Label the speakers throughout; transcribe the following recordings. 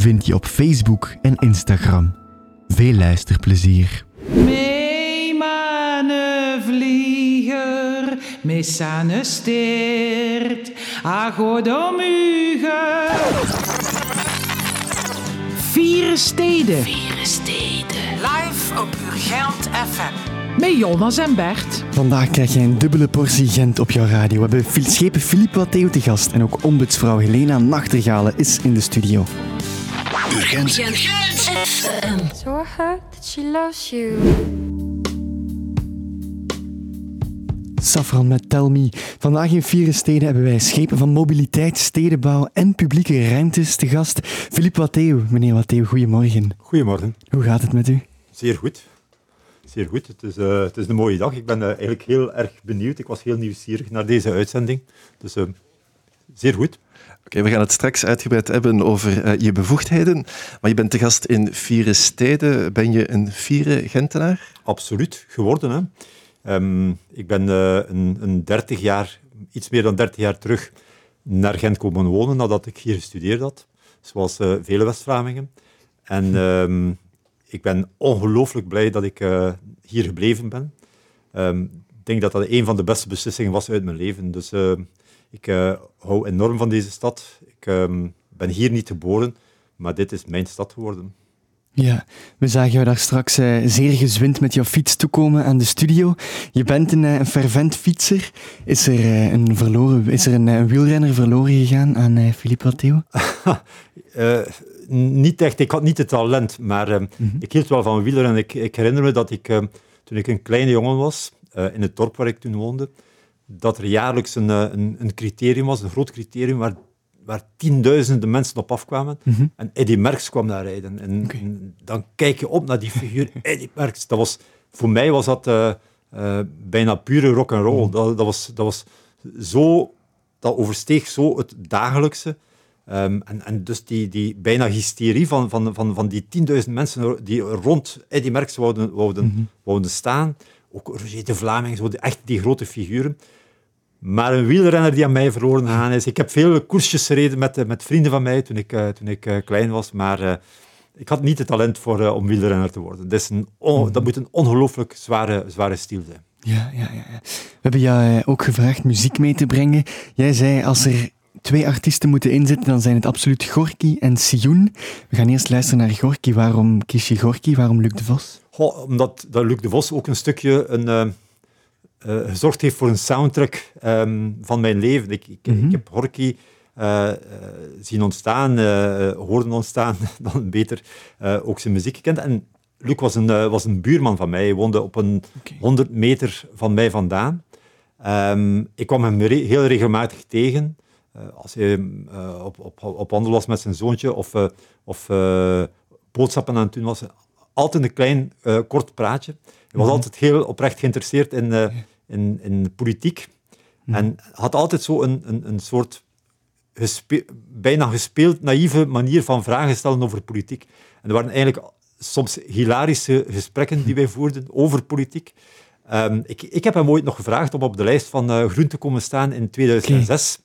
Speaker 1: vind je op Facebook en Instagram. Veel luisterplezier.
Speaker 2: Mee mane vlieger, mee sane steert, agodomuge. Vieren Steden. Vieren Steden. Live op Urgent FM. Met Jonas en Bert.
Speaker 1: Vandaag krijg je een dubbele portie Gent op jouw radio. We hebben schepen Philippe Watteo te gast en ook ombudsvrouw Helena Nachtergalen is in de studio.
Speaker 3: Tell her that she loves you.
Speaker 1: Safran met Tell Me. Vandaag in Vieren Steden hebben wij schepen van mobiliteit, stedenbouw en publieke ruimtes te gast. Philippe Watteo. Meneer Watteo, goedemorgen.
Speaker 4: Goedemorgen.
Speaker 1: Hoe gaat het met u?
Speaker 4: Zeer goed. Zeer goed. Het is, eh, het is een mooie dag. Ik ben eh, eigenlijk heel erg benieuwd. Ik was heel nieuwsgierig naar deze uitzending. Dus eh, zeer goed.
Speaker 5: Oké, we gaan het straks uitgebreid hebben over eh, je bevoegdheden. Maar je bent te gast in Vieren Steden. Ben je een Vieren Gentenaar?
Speaker 4: Absoluut geworden. Hè. Ehm, ik ben eh, een, een 30 jaar, iets meer dan 30 jaar terug naar Gent komen wonen nadat ik hier gestudeerd had. Zoals eh, vele West-Vlamingen. En ehm, ik ben ongelooflijk blij dat ik hier gebleven ben. Ehm, ik denk dat dat een van de beste beslissingen was uit mijn leven. Dus ik eh, hou enorm van deze stad. Ik ehm, ben hier niet geboren, maar dit is mijn stad geworden.
Speaker 1: Ja, we zagen jou daar straks eh, zeer gezwind met jouw fiets toekomen aan de studio. Je bent een, eh, een fervent fietser. Is er, een, verloren, is er een, een wielrenner verloren gegaan aan Philippe Watteo?
Speaker 4: Eh, niet echt, ik had niet het talent, maar ehm, ik hield wel van wielrennen. Ik, ik herinner me dat ik, ehm, toen ik een kleine jongen was, in het dorp waar ik toen woonde, dat er jaarlijks een, eh, een, een criterium was, een groot criterium, waar, waar tienduizenden mensen op afkwamen. En Eddy Merckx kwam daar rijden. En, en dan kijk je op naar die figuur, Eddy Merckx. Dat was, voor mij was dat eh, eh, bijna pure rock'n'roll. Dat, dat, was, dat was zo, dat oversteeg zo het dagelijkse. Ehm, en, en dus die, die bijna hysterie van, van, van, van die 10.000 mensen die rond Eddy Merckx wouden, wouden, wouden staan. Ook Roger de Vlaming, zo die- echt die grote figuren. Maar een wielrenner die aan mij verloren gegaan is. Ik heb veel koersjes gereden met, eh, met vrienden van mij toen ik, eh, toen ik eh, klein was, maar ik had niet het talent voor, om wielrenner te worden. Dat, is een on- dat moet een ongelooflijk zware, zware stiel zijn.
Speaker 1: Ja, ja, ja. We hebben jou ook gevraagd muziek mee te brengen. Jij zei, als er twee artiesten moeten inzetten, dan zijn het absoluut Gorky en Sioen. We gaan eerst luisteren naar Gorky. Waarom kies je Gorky? Waarom Luc de Vos?
Speaker 4: Goh, omdat dat Luc de Vos ook een stukje een, eh, gezorgd heeft voor een soundtrack ehm, van mijn leven. Ik, ik, ik heb Horky eh, eh, zien ontstaan, hoorden ontstaan, dan beter ook zijn muziek gekend. En Luc was een, was een buurman van mij. Hij woonde op een 100 meter van mij vandaan. Ehm, ik kwam hem re- heel regelmatig tegen. als hij op, op, op wandel was met zijn zoontje of, of boodschappen aan het doen was. Altijd een klein, kort praatje. Hij was altijd heel oprecht geïnteresseerd in, in, in politiek. En had altijd zo een, een, een soort gespe- bijna gespeeld naïeve manier van vragen stellen over politiek. En er waren eigenlijk soms hilarische gesprekken die wij voerden over politiek. Ehm, ik, ik heb hem ooit nog gevraagd om op de lijst van eh, Groen te komen staan in 2006.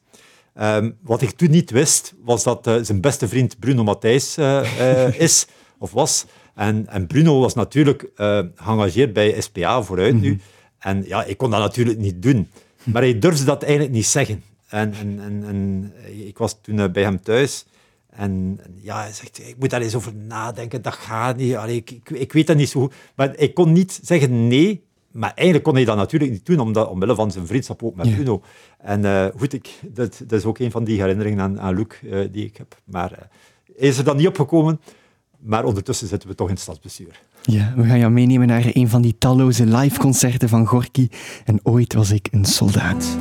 Speaker 4: Ehm, wat ik toen niet wist, was dat eh, zijn beste vriend Bruno Matthijs eh, is, of was. En, en Bruno was natuurlijk geëngageerd bij SPA vooruit nu. En ja, ik kon dat natuurlijk niet doen. Maar hij durfde dat eigenlijk niet zeggen. En, en, en, en ik was toen eh, bij hem thuis. En ja, hij zegt, ik moet daar eens over nadenken, dat gaat niet. Allee, ik, ik, ik weet dat niet zo goed. Maar ik kon niet zeggen nee, maar eigenlijk kon hij dat natuurlijk niet doen, omdat, omwille van zijn vriendschap ook met
Speaker 1: Ja.
Speaker 4: Bruno. En eh, goed, ik, dat, dat is ook een van die herinneringen aan, aan Luc eh, die ik heb. Maar hij is er dan niet opgekomen. Maar ondertussen zitten we toch in het stadsbestuur.
Speaker 1: Ja, we gaan jou meenemen naar een van die talloze live-concerten van Gorky. En ooit was ik een soldaat.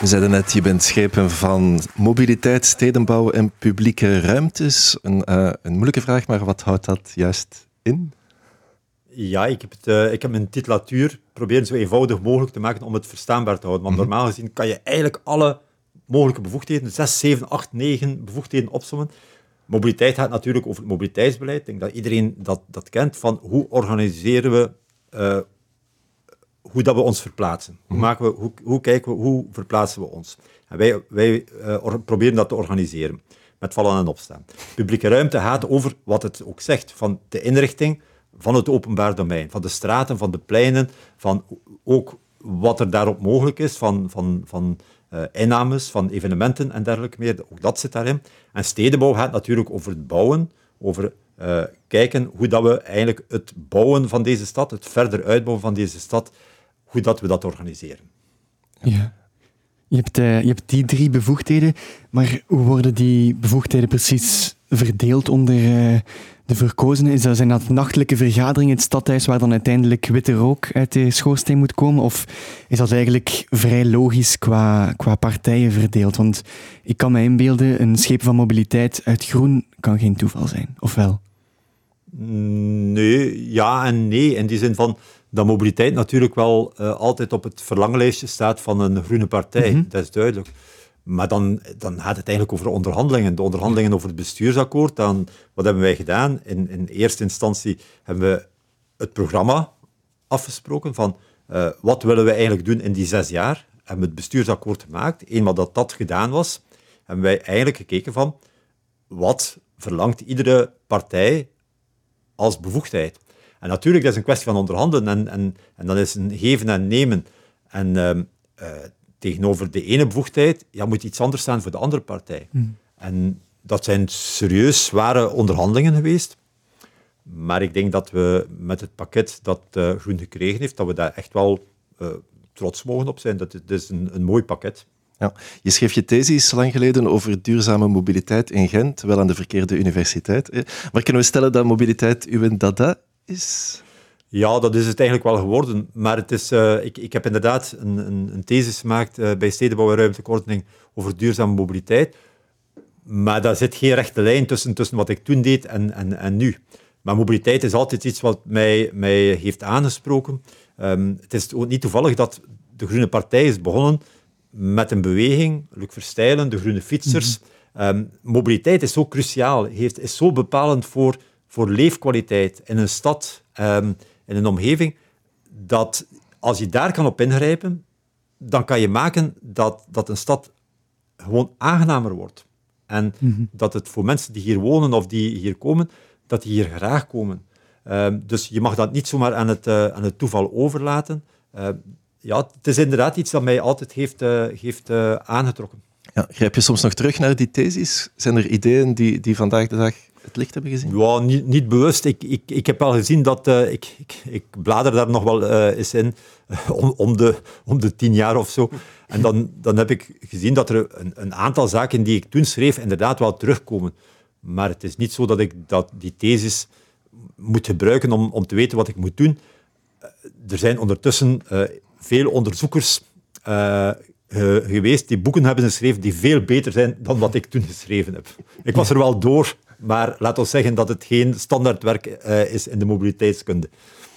Speaker 5: We zeiden net, je bent schepen van mobiliteit, stedenbouw en publieke ruimtes. Een, uh, een moeilijke vraag, maar wat houdt dat juist in?
Speaker 4: Ja, ik heb, het, uh, ik heb mijn titulatuur proberen zo eenvoudig mogelijk te maken om het verstaanbaar te houden. Want mhm. normaal gezien kan je eigenlijk alle mogelijke bevoegdheden, 6, 7, 8, 9 bevoegdheden opsommen. Mobiliteit gaat natuurlijk over het mobiliteitsbeleid. Ik denk dat iedereen dat, dat kent, van hoe organiseren we, uh, hoe dat we ons verplaatsen. Hoe, mhm. maken we, hoe, hoe kijken we, hoe verplaatsen we ons. En wij, wij uh, proberen dat te organiseren, met vallen en opstaan. Publieke ruimte gaat over wat het ook zegt, van de inrichting van het openbaar domein, van de straten, van de pleinen, van ook wat er daarop mogelijk is, van, van, van innames, van evenementen en dergelijke meer. Ook dat zit daarin. En stedenbouw gaat natuurlijk over het bouwen, over uh, kijken hoe dat we eigenlijk het bouwen van deze stad, het verder uitbouwen van deze stad, hoe dat we dat organiseren.
Speaker 1: Ja. Je hebt, uh, je hebt die drie bevoegdheden, maar hoe worden die bevoegdheden precies verdeeld onder de verkozenen? Is dat, zijn dat nachtelijke vergaderingen in het stadhuis waar dan uiteindelijk witte rook uit de schoorsteen moet komen? Of is dat eigenlijk vrij logisch qua, qua partijen verdeeld? Want ik kan me inbeelden, een scheep van mobiliteit uit groen kan geen toeval zijn, of wel?
Speaker 4: Nee, ja en nee. In die zin van dat mobiliteit natuurlijk wel uh, altijd op het verlanglijstje staat van een groene partij. Mhm. Dat is duidelijk. Maar dan, dan gaat het eigenlijk over onderhandelingen. De onderhandelingen over het bestuursakkoord. Dan, wat hebben wij gedaan? In, in eerste instantie hebben we het programma afgesproken van uh, wat willen we eigenlijk doen in die zes jaar. Hebben we het bestuursakkoord gemaakt. Eenmaal dat dat gedaan was, hebben wij eigenlijk gekeken van wat verlangt iedere partij als bevoegdheid. En natuurlijk, dat is een kwestie van onderhandelen en, en, en dat is een geven en nemen. En uh, tegenover de ene bevoegdheid ja, moet iets anders staan voor de andere partij. Hmm. En dat zijn serieus zware onderhandelingen geweest. Maar ik denk dat we met het pakket dat uh, Groen gekregen heeft, dat we daar echt wel uh, trots mogen op zijn. Dat, is een, een mooi pakket.
Speaker 5: Ja. Je schreef je thesis lang geleden over duurzame mobiliteit in Gent, wel aan de verkeerde universiteit. Maar kunnen we stellen dat mobiliteit uw dada is?
Speaker 4: Ja, dat is het eigenlijk wel geworden. Maar het is, uh, ik, ik heb inderdaad een, een, een thesis gemaakt uh, bij Stedenbouw en Ruimtekorting over duurzame mobiliteit. Maar daar zit geen rechte lijn tussen, tussen wat ik toen deed en, en, en nu. Maar mobiliteit is altijd iets wat mij, mij heeft aangesproken. Um, het is ook niet toevallig dat de Groene Partij is begonnen met een beweging, Luc Verstijlen, de Groene Fietsers. Mm -hmm. um, mobiliteit is zo cruciaal, heeft, is zo bepalend voor, voor leefkwaliteit in een stad. Um, in een omgeving, dat als je daar kan op ingrijpen, dan kan je maken dat, dat een stad gewoon aangenamer wordt. En mhm. dat het voor mensen die hier wonen of die hier komen, dat die hier graag komen. Ehm, dus je mag dat niet zomaar aan het, uh, aan het toeval overlaten. Uh, ja, het is inderdaad iets dat mij altijd heeft, uh, heeft aangetrokken.
Speaker 5: Ja, grijp je soms nog terug naar die thesis? Zijn er ideeën die, die vandaag de dag het licht hebben gezien?
Speaker 4: Ja, niet, niet bewust. Ik, ik, ik heb wel gezien dat... Uh, ik, ik, ik, blader daar nog wel uh, eens in, om, de, om de tien jaar of zo. En dan, dan heb ik gezien dat er een, een aantal zaken die ik toen schreef inderdaad wel terugkomen. Maar het is niet zo dat ik dat, die thesis moet gebruiken om, om te weten wat ik moet doen. er zijn ondertussen veel onderzoekers geweest die boeken hebben geschreven die veel beter zijn dan wat ik toen geschreven heb. Ik was er wel door, maar laat ons zeggen dat het geen standaardwerk uh, is in de mobiliteitskunde.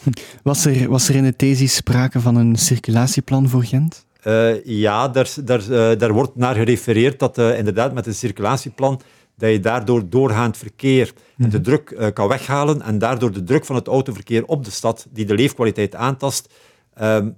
Speaker 1: Was er, was er in de thesis sprake van een circulatieplan voor Gent?
Speaker 4: Uh, ja, daar, daar, uh, daar wordt naar gerefereerd dat inderdaad met een circulatieplan dat je daardoor doorgaand verkeer en de mhm. druk kan weghalen en daardoor de druk van het autoverkeer op de stad, die de leefkwaliteit aantast, ehm,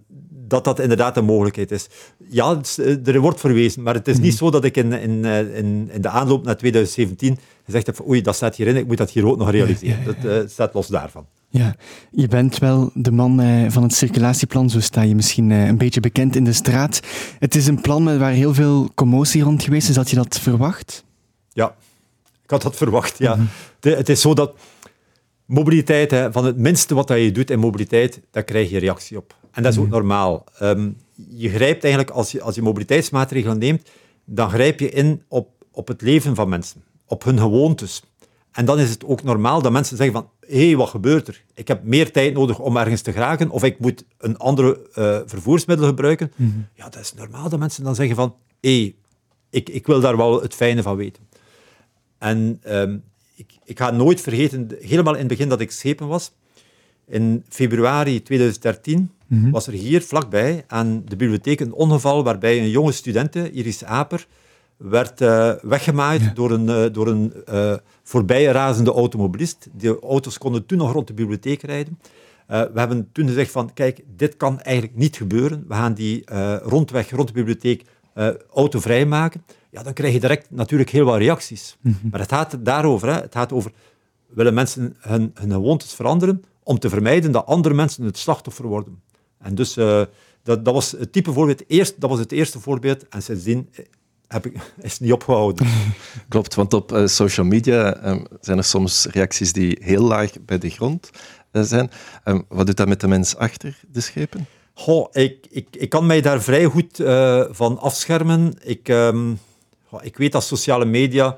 Speaker 4: dat dat inderdaad een mogelijkheid is. Ja, er wordt verwezen, maar het is niet mhm. zo dat ik in, in, in, in de aanloop naar 2017 gezegd heb oei, dat staat hierin, ik moet dat hier ook nog realiseren. Dat uh, staat los daarvan.
Speaker 1: Ja, je bent wel de man uh, van het circulatieplan, zo sta je misschien uh, een beetje bekend in de straat. Het is een plan waar heel veel commotie rond geweest is. Had je dat verwacht?
Speaker 4: Ja, ik had dat verwacht, ja. Mhm. de, het is zo dat mobiliteit, hè, van het minste wat je doet in mobiliteit, daar krijg je reactie op. En dat is ook mhm. normaal. Um, je grijpt eigenlijk, als je, als je mobiliteitsmaatregelen neemt, dan grijp je in op, op het leven van mensen op hun gewoontes. En dan is het ook normaal dat mensen zeggen van, hé, hey, wat gebeurt er? Ik heb meer tijd nodig om ergens te geraken, of ik moet een andere uh, vervoersmiddel gebruiken. Mhm. Ja, dat is normaal dat mensen dan zeggen van, hé, hey, ik, ik wil daar wel het fijne van weten. En um, ik, ik ga nooit vergeten, helemaal in het begin dat ik schepen was, in februari 2013 mhm. was er hier vlakbij aan de bibliotheek een ongeval waarbij een jonge studente, Iris Aper, werd uh, weggemaaid door een, uh, door een uh, voorbijrazende automobilist. Die auto's konden toen nog rond de bibliotheek rijden. we hebben toen gezegd van, kijk, dit kan eigenlijk niet gebeuren. We gaan die rondweg, rond de bibliotheek, autovrij maken. Ja, dan krijg je direct natuurlijk heel wat reacties. Mhm. Maar het gaat daarover. Hè. Het gaat over, willen mensen hun, hun gewoontes veranderen om te vermijden dat andere mensen het slachtoffer worden. En dus dat, dat was het type voorbeeld. Eerst, dat was het eerste voorbeeld. En sindsdien heb ik, is niet opgehouden.
Speaker 5: Klopt, want op uh, social media um, zijn er soms reacties die heel laag bij de grond uh, zijn. Um, wat doet dat met de mens achter de schepen?
Speaker 4: Goh, ik, ik, ik kan mij daar vrij goed uh, van afschermen. Ik, um, goh, ik weet dat sociale media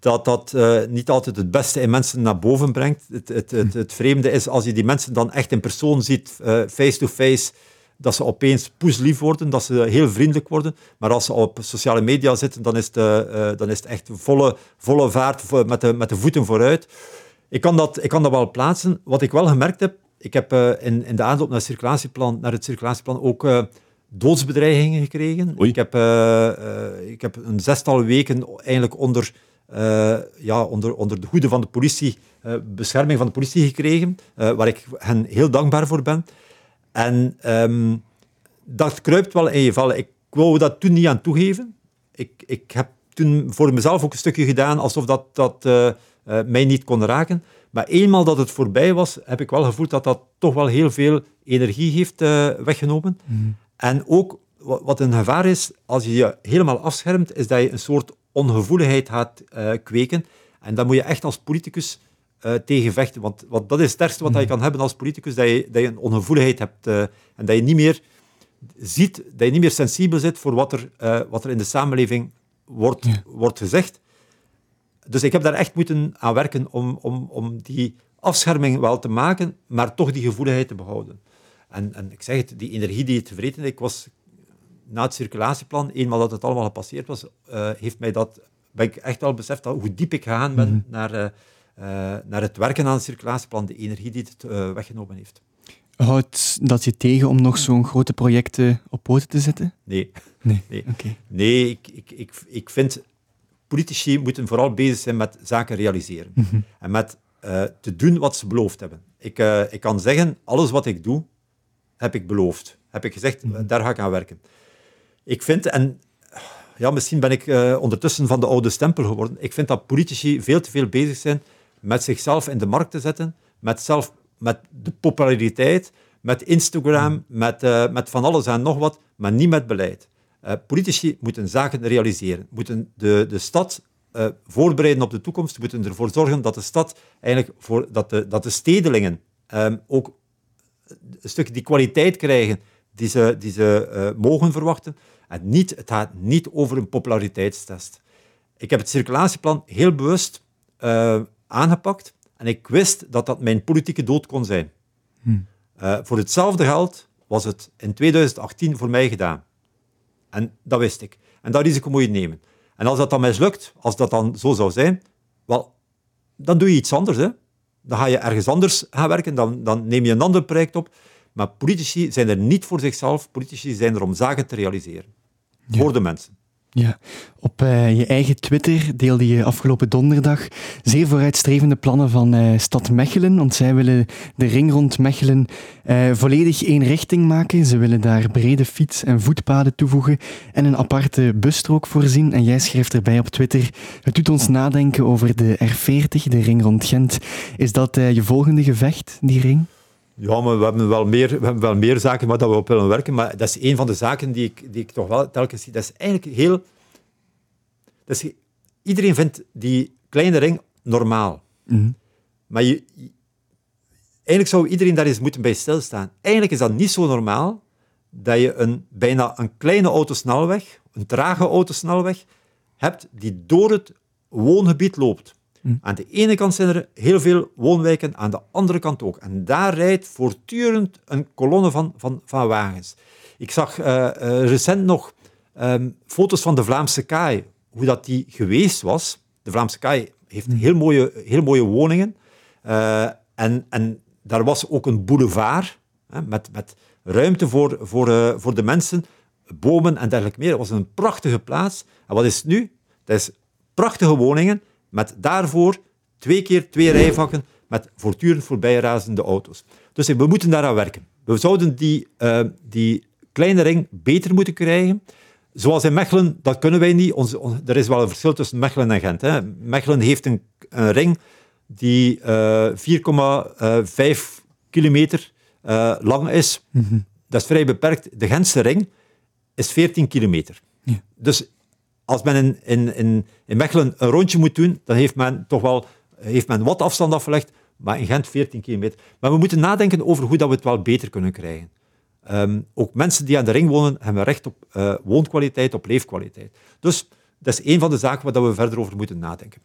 Speaker 4: dat dat niet altijd het beste in mensen naar boven brengt. Het, het, het, het vreemde is als je die mensen dan echt in persoon ziet, face-to-face, -face, dat ze opeens poeslief worden, dat ze heel vriendelijk worden. Maar als ze op sociale media zitten, dan is het, uh, dan is het echt volle, volle vaart met de, met de voeten vooruit. Ik kan, dat, ik kan dat wel plaatsen. Wat ik wel gemerkt heb, ik heb uh, in, in de aanloop naar het circulatieplan, naar het circulatieplan ook uh, doodsbedreigingen gekregen. Ik heb, ik heb een zestal weken eigenlijk onder, ja, onder, onder de hoede van de politie, bescherming van de politie gekregen, waar ik hen heel dankbaar voor ben. En um, dat kruipt wel in je vallen. Ik wou dat toen niet aan toegeven. Ik, ik heb toen voor mezelf ook een stukje gedaan alsof dat, dat uh, uh, mij niet kon raken. Maar eenmaal dat het voorbij was, heb ik wel gevoeld dat dat toch wel heel veel energie heeft uh, weggenomen. Mm. En ook wat een gevaar is, als je je helemaal afschermt, is dat je een soort ongevoeligheid gaat kweken. En dan moet je echt als politicus uh, tegen vechten. Want, want, dat is het sterkste wat je mhm. kan hebben als politicus, dat je, dat je een ongevoeligheid hebt uh, en dat je niet meer ziet, dat je niet meer sensibel zit voor wat er, uh, wat er in de samenleving wordt, wordt gezegd. Dus ik heb daar echt moeten aan werken om, om, om die afscherming wel te maken, maar toch die gevoeligheid te behouden. En, en ik zeg het, die energie die het vervreten, ik was na het circulatieplan, eenmaal dat het allemaal gepasseerd was, heeft mij dat, ben ik echt al beseft hoe diep ik gegaan ben mm naar naar het werken aan het circulatieplan, de energie die het uh, weggenomen heeft.
Speaker 1: Houdt dat je tegen om nog zo'n grote projecten op poten te zetten?
Speaker 4: Nee. Nee, nee. Okay. nee ik, ik, ik, ik vind politici moeten vooral bezig zijn met zaken realiseren. Mm -hmm. En met uh, te doen wat ze beloofd hebben. Ik, ik kan zeggen, alles wat ik doe, heb ik beloofd. Heb ik gezegd, mm -hmm. daar ga ik aan werken. Ik vind, en ja, misschien ben ik ondertussen van de oude stempel geworden, ik vind dat politici veel te veel bezig zijn met zichzelf in de markt te zetten, met, zelf, met de populariteit, met Instagram, mm. met, uh, met van alles en nog wat, maar niet met beleid. Uh, politici moeten zaken realiseren, moeten de, de stad uh, voorbereiden op de toekomst, moeten ervoor zorgen dat de stad eigenlijk voor, dat, de, dat de stedelingen um, ook een stuk die kwaliteit krijgen die ze, die ze mogen verwachten. En niet, het gaat niet over een populariteitstest. Ik heb het circulatieplan heel bewust aangepakt en ik wist dat dat mijn politieke dood kon zijn. Hm. Uh, voor hetzelfde geld was het in 2018 voor mij gedaan. En dat wist ik. En dat risico moet je nemen. En als dat dan mislukt, als dat dan zo zou zijn, wel, dan doe je iets anders. Hè. Dan ga je ergens anders gaan werken, dan, dan neem je een ander project op. Maar politici zijn er niet voor zichzelf, politici zijn er om zaken te realiseren. Voor de mensen.
Speaker 1: Ja, op uh, je eigen Twitter deelde je afgelopen donderdag zeer vooruitstrevende plannen van uh, Stad Mechelen, want zij willen de ring rond Mechelen uh, volledig één richting maken. Ze willen daar brede fiets- en voetpaden toevoegen en een aparte busstrook voorzien. En jij schrijft erbij op Twitter, het doet ons nadenken over de R40, de ring rond Gent. Is dat je volgende gevecht, die ring?
Speaker 4: Ja, maar we hebben wel meer, we hebben wel meer zaken waar we op willen werken. Maar dat is een van de zaken die ik, die ik toch wel telkens zie. Dat is eigenlijk heel... Dat is, iedereen vindt die kleine ring normaal. Mhm. Maar je, eigenlijk zou iedereen daar eens moeten bij stilstaan. Eigenlijk is dat niet zo normaal dat je een, bijna een kleine autosnelweg, een trage autosnelweg, hebt die door het woongebied loopt. Mm. Aan de ene kant zijn er heel veel woonwijken, aan de andere kant ook. En daar rijdt voortdurend een kolonne van, van, van wagens. Ik zag uh, recent nog um, foto's van de Vlaamse kaai, hoe dat die geweest was. De Vlaamse kaai heeft mm. heel mooie, heel mooie woningen. Uh, en, en daar was ook een boulevard hè, met, met ruimte voor, voor, voor de mensen, bomen en dergelijke meer. Het was een prachtige plaats. En wat is het nu? Dat is prachtige woningen met daarvoor twee keer twee rijvakken met voortdurend voorbijrazende auto's. Dus we moeten daaraan werken. We zouden die, uh, die kleine ring beter moeten krijgen. Zoals in Mechelen, dat kunnen wij niet. Ons, er is wel een verschil tussen Mechelen en Gent. Hè. Mechelen heeft een, een ring die uh, eh, 4,5 kilometer uh, lang is. Mm -hmm. Dat is vrij beperkt. De Gentse ring is 14 kilometer. Ja. Dus als men in, in, in, Mechelen een rondje moet doen, dan heeft men toch wel heeft men wat afstand afgelegd, maar in Gent 14 kilometer. Maar we moeten nadenken over hoe dat we het wel beter kunnen krijgen. Um, ook mensen die aan de ring wonen, hebben recht op uh, woonkwaliteit, op leefkwaliteit. Dus dat is een van de zaken waar we verder over moeten nadenken.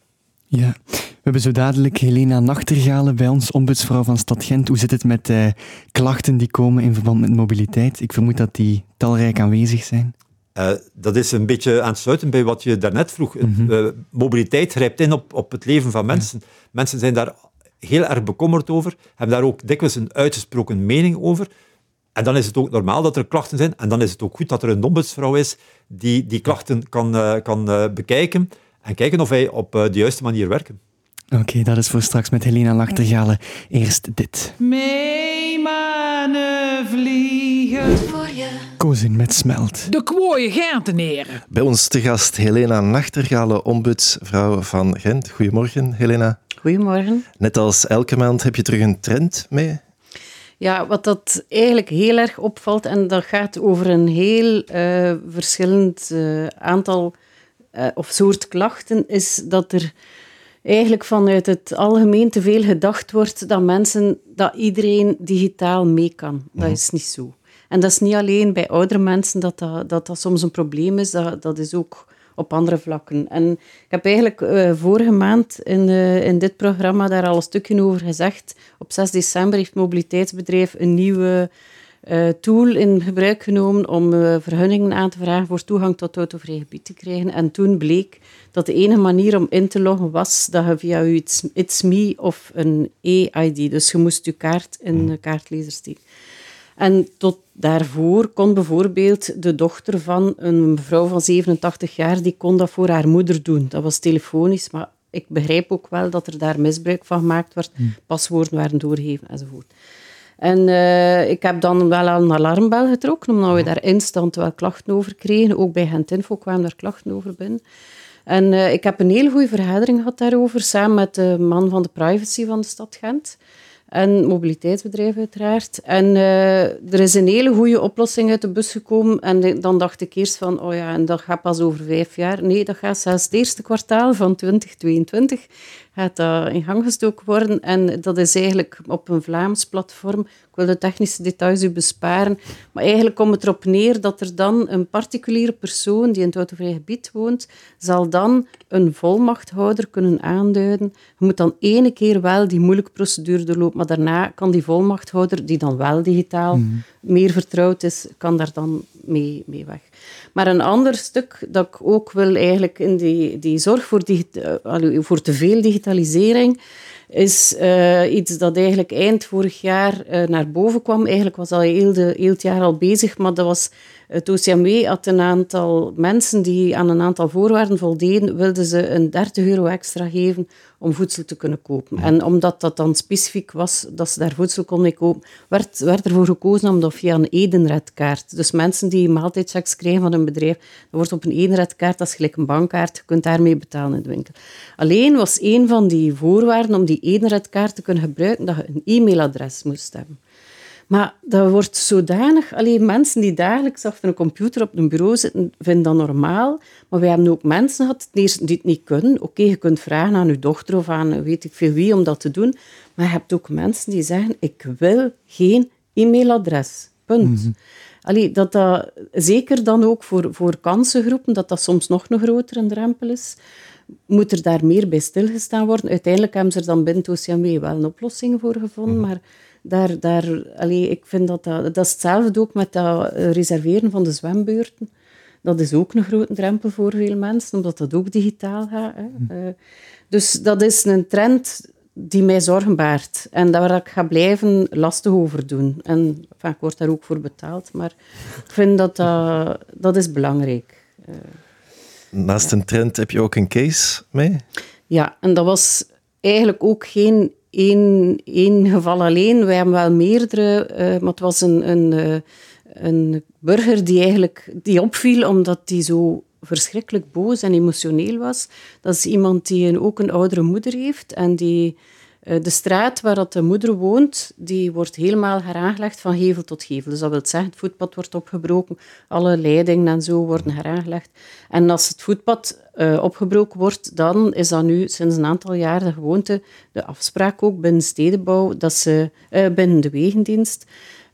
Speaker 1: Ja, we hebben zo dadelijk Helena Nachtergalen bij ons, ombudsvrouw van Stad Gent. Hoe zit het met uh, klachten die komen in verband met mobiliteit? Ik vermoed dat die talrijk aanwezig zijn.
Speaker 4: Uh, dat is een beetje aansluitend bij wat je daarnet vroeg. Mm -hmm. uh, mobiliteit grijpt in op, op het leven van mensen. Ja. Mensen zijn daar heel erg bekommerd over, hebben daar ook dikwijls een uitgesproken mening over. En dan is het ook normaal dat er klachten zijn. En dan is het ook goed dat er een ombudsvrouw is die die klachten kan, uh, kan bekijken en kijken of wij op de juiste manier werken.
Speaker 1: Oké, okay, dat is voor straks met Helena Lachtergalen. Eerst dit.
Speaker 2: Mee mannen vliegen.
Speaker 1: Kozin met smelt.
Speaker 2: De kwooie Genteneren.
Speaker 5: Bij ons te gast Helena Nachtergalen, ombudsvrouw van Gent. Goedemorgen, Helena.
Speaker 6: Goedemorgen.
Speaker 5: Net als elke maand heb je terug een trend mee?
Speaker 6: Ja, wat dat eigenlijk heel erg opvalt, en dat gaat over een heel uh, verschillend uh, aantal uh, of soort klachten, is dat er eigenlijk vanuit het algemeen te veel gedacht wordt dat mensen, dat iedereen digitaal mee kan. Dat is niet zo. En dat is niet alleen bij oudere mensen dat dat, dat, soms een probleem is, dat, dat is ook op andere vlakken. En ik heb eigenlijk uh, vorige maand in, uh, in dit programma daar al een stukje over gezegd. Op 6 december heeft Mobiliteitsbedrijf een nieuwe uh, tool in gebruik genomen om vergunningen aan te vragen voor toegang tot autovrij gebied te krijgen. En toen bleek dat de enige manier om in te loggen was dat je via je It's Me of een e-ID, dus je moest je kaart in de kaartlezer steken. En tot daarvoor kon bijvoorbeeld de dochter van een mevrouw van 87 jaar, die kon dat voor haar moeder doen. Dat was telefonisch, maar ik begrijp ook wel dat er daar misbruik van gemaakt werd. Hmm. Paswoorden waren doorgegeven enzovoort. En uh, ik heb dan wel al een alarmbel getrokken, omdat we daar instant wel klachten over kregen. Ook bij Gentinfo kwamen er klachten over binnen. En uh, ik heb een hele goede vergadering gehad daarover, samen met de man van de privacy van de stad Gent en mobiliteitsbedrijven uiteraard. En uh, er is een hele goede oplossing uit de bus gekomen. En dan dacht ik eerst van, oh ja, en dat gaat pas over vijf jaar. Nee, dat gaat zelfs het eerste kwartaal van 2022 gaat dat in gang gestoken worden. En dat is eigenlijk op een Vlaams platform. Ik wil de technische details u besparen. Maar eigenlijk komt het erop neer dat er dan een particuliere persoon die in het autovrij gebied woont, zal dan een volmachthouder kunnen aanduiden. Je moet dan ene keer wel die moeilijke procedure doorlopen, maar daarna kan die volmachthouder, die dan wel digitaal mm. meer vertrouwd is, kan daar dan mee, mee weg. Maar een ander stuk dat ik ook wil eigenlijk in die, die zorg voor, uh, voor te veel digitalisering is uh, iets dat eigenlijk eind vorig jaar uh, naar boven kwam. Eigenlijk was al heel, de, heel het jaar al bezig, maar dat was het OCMW had een aantal mensen die aan een aantal voorwaarden voldeden, wilden ze een 30 euro extra geven om voedsel te kunnen kopen. En omdat dat dan specifiek was dat ze daar voedsel konden kopen, werd, werd ervoor gekozen om dat via een Edenredkaart. Dus mensen die maaltijdchecks krijgen van een bedrijf, dat wordt op een Edenredkaart, dat is gelijk een bankkaart, je kunt daarmee betalen in de winkel. Alleen was een van die voorwaarden om die Edenredkaart te kunnen gebruiken, dat je een e-mailadres moest hebben. Maar dat wordt zodanig... Alleen mensen die dagelijks achter een computer op een bureau zitten, vinden dat normaal. Maar we hebben ook mensen gehad die het niet kunnen. Oké, je kunt vragen aan je dochter of aan weet ik veel wie om dat te doen. Maar je hebt ook mensen die zeggen, ik wil geen e-mailadres. Punt. Mhm. allee, dat dat, zeker dan ook voor, voor kansengroepen, dat dat soms nog een grotere drempel is, moet er daar meer bij stilgestaan worden. Uiteindelijk hebben ze er dan binnen het OCMW wel een oplossing voor gevonden, mhm. maar daar, daar, allee, ik vind dat, dat, dat is hetzelfde ook met dat reserveren van de zwembeurten. Dat is ook een grote drempel voor veel mensen, omdat dat ook digitaal gaat. Hè. Mhm. Eh, dus dat is een trend die mij zorgen baart. En daar ik ga blijven lastig over doen. En enfin, ik word daar ook voor betaald, maar ik vind dat dat, dat is belangrijk. Uh,
Speaker 5: Naast een trend heb je ook een case mee?
Speaker 6: Ja, en dat was eigenlijk ook geen één, geval alleen. We hebben wel meerdere, uh, maar het was een, een, uh, een burger die eigenlijk die opviel omdat hij zo verschrikkelijk boos en emotioneel was. Dat is iemand die een, ook een oudere moeder heeft en die eh, de straat waar dat de moeder woont, die wordt helemaal heraangelegd van gevel tot gevel. Dus dat wil zeggen, het voetpad wordt opgebroken, alle leidingen en zo worden heraangelegd. En als het voetpad uh, opgebroken wordt, dan is dat nu sinds een aantal jaar de gewoonte, de afspraak ook binnen stedenbouw, dat ze, uh, binnen de wegendienst,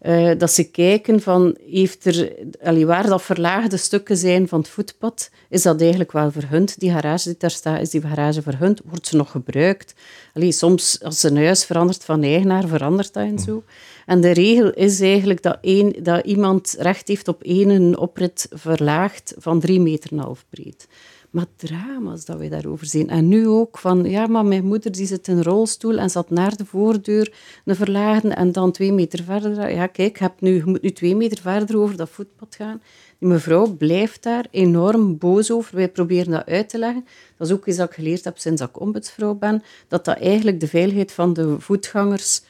Speaker 6: uh, dat ze kijken van, heeft er, allee, waar dat verlaagde stukken zijn van het voetpad, is dat eigenlijk wel verhund? Die garage die daar staat, is die garage verhund? Wordt ze nog gebruikt? Allee, soms, als een huis verandert van eigenaar, verandert dat en zo. En de regel is eigenlijk dat, een, dat iemand recht heeft op één oprit verlaagd van drie meter en half breed. Maar drama's dat wij daarover zien. En nu ook van, ja, maar mijn moeder die zit in een rolstoel en zat naar de voordeur, een verlagen en dan twee meter verder. Ja, kijk, heb nu, je moet nu twee meter verder over dat voetpad gaan. Die mevrouw blijft daar enorm boos over. Wij proberen dat uit te leggen. Dat is ook iets dat ik geleerd heb sinds ik ombudsvrouw ben, dat dat eigenlijk de veiligheid van de voetgangers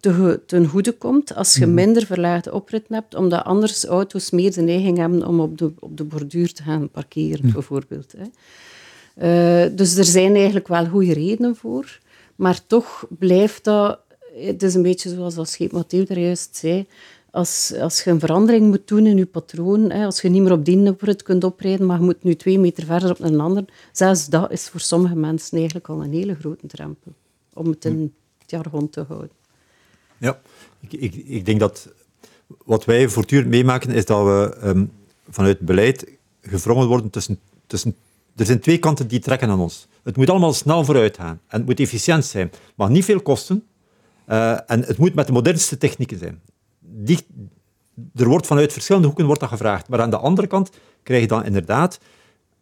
Speaker 6: te, ten goede komt als je mhm. minder verlaagde opritten hebt, omdat anders auto's meer de neiging hebben om op de, op de borduur te gaan parkeren, mhm. bijvoorbeeld. Hè. Uh, dus er zijn eigenlijk wel goede redenen voor, maar toch blijft dat... Het is een beetje zoals als Scheep Matteo er juist zei, als, als je een verandering moet doen in je patroon, hè, als je niet meer op die oprit kunt oprijden, maar je moet nu twee meter verder op een ander, zelfs dat is voor sommige mensen eigenlijk al een hele grote drempel, om het in het jargon te houden.
Speaker 4: Ja, ik, ik, ik denk dat wat wij voortdurend meemaken is dat we um, vanuit beleid gevrongen worden tussen, tussen... Er zijn twee kanten die trekken aan ons. Het moet allemaal snel vooruit gaan en het moet efficiënt zijn. Het mag niet veel kosten uh, en het moet met de modernste technieken zijn. Die, er wordt vanuit verschillende hoeken wordt dat gevraagd. Maar aan de andere kant krijg je dan inderdaad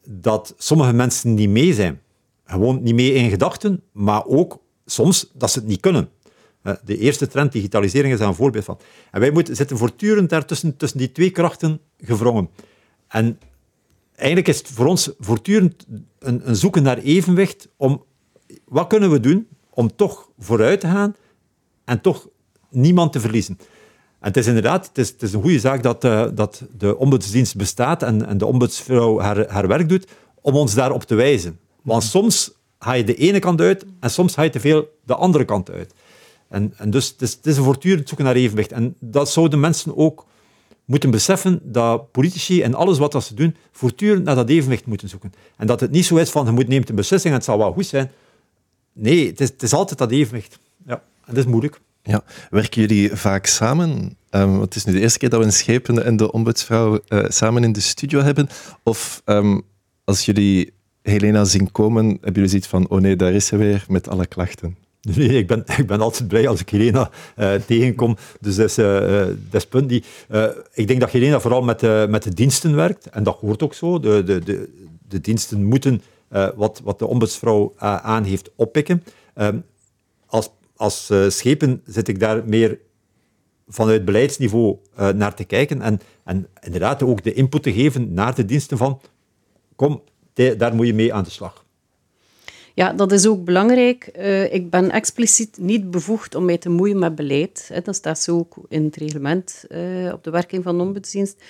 Speaker 4: dat sommige mensen niet mee zijn. Gewoon niet mee in gedachten, maar ook soms dat ze het niet kunnen. Eh, de eerste trend, digitalisering, is daar een voorbeeld van. En wij moeten, zitten voortdurend daartussen tussen die twee krachten gevrongen. En eigenlijk is het voor ons voortdurend een, een zoeken naar evenwicht om wat kunnen we doen om toch vooruit te gaan en toch niemand te verliezen. En het is inderdaad het is, het is een goede zaak dat, uh, dat de ombudsdienst bestaat en, en de ombudsvrouw haar, haar werk doet om ons daarop te wijzen. Want soms ga je de ene kant uit en soms ga je te veel de andere kant uit. En, en dus het is, het is een voortdurend zoeken naar evenwicht. En dat zouden mensen ook moeten beseffen dat politici en alles wat ze doen, voortdurend naar dat evenwicht moeten zoeken. En dat het niet zo is van, je moet neemt een beslissing en het zal wel goed zijn. Nee, het is, het is altijd dat evenwicht. Ja, en dat is moeilijk.
Speaker 5: Ja. Werken jullie vaak samen? Um, het is nu de eerste keer dat we een schepende en de ombudsvrouw uh, samen in de studio hebben. Of um, als jullie Helena zien komen, hebben jullie zoiets van, oh nee, daar is ze weer met alle klachten?
Speaker 4: Nee, ik ben, ik ben altijd blij als ik Helena uh, tegenkom. Dus dat is, uh, dat is punt. Die, ik denk dat Helena vooral met, met de diensten werkt. En dat hoort ook zo. De, de, de, de diensten moeten wat, wat de ombudsvrouw aan heeft oppikken. Ehm, als als schepen zit ik daar meer vanuit beleidsniveau naar te kijken. En, en inderdaad ook de input te geven naar de diensten van kom, daar moet je mee aan de slag.
Speaker 6: Ja, dat is ook belangrijk. Uh, ik ben expliciet niet bevoegd om mij te moeien met beleid. Hè. Dat staat zo ook in het reglement uh, op de werking van de ombudsdienst.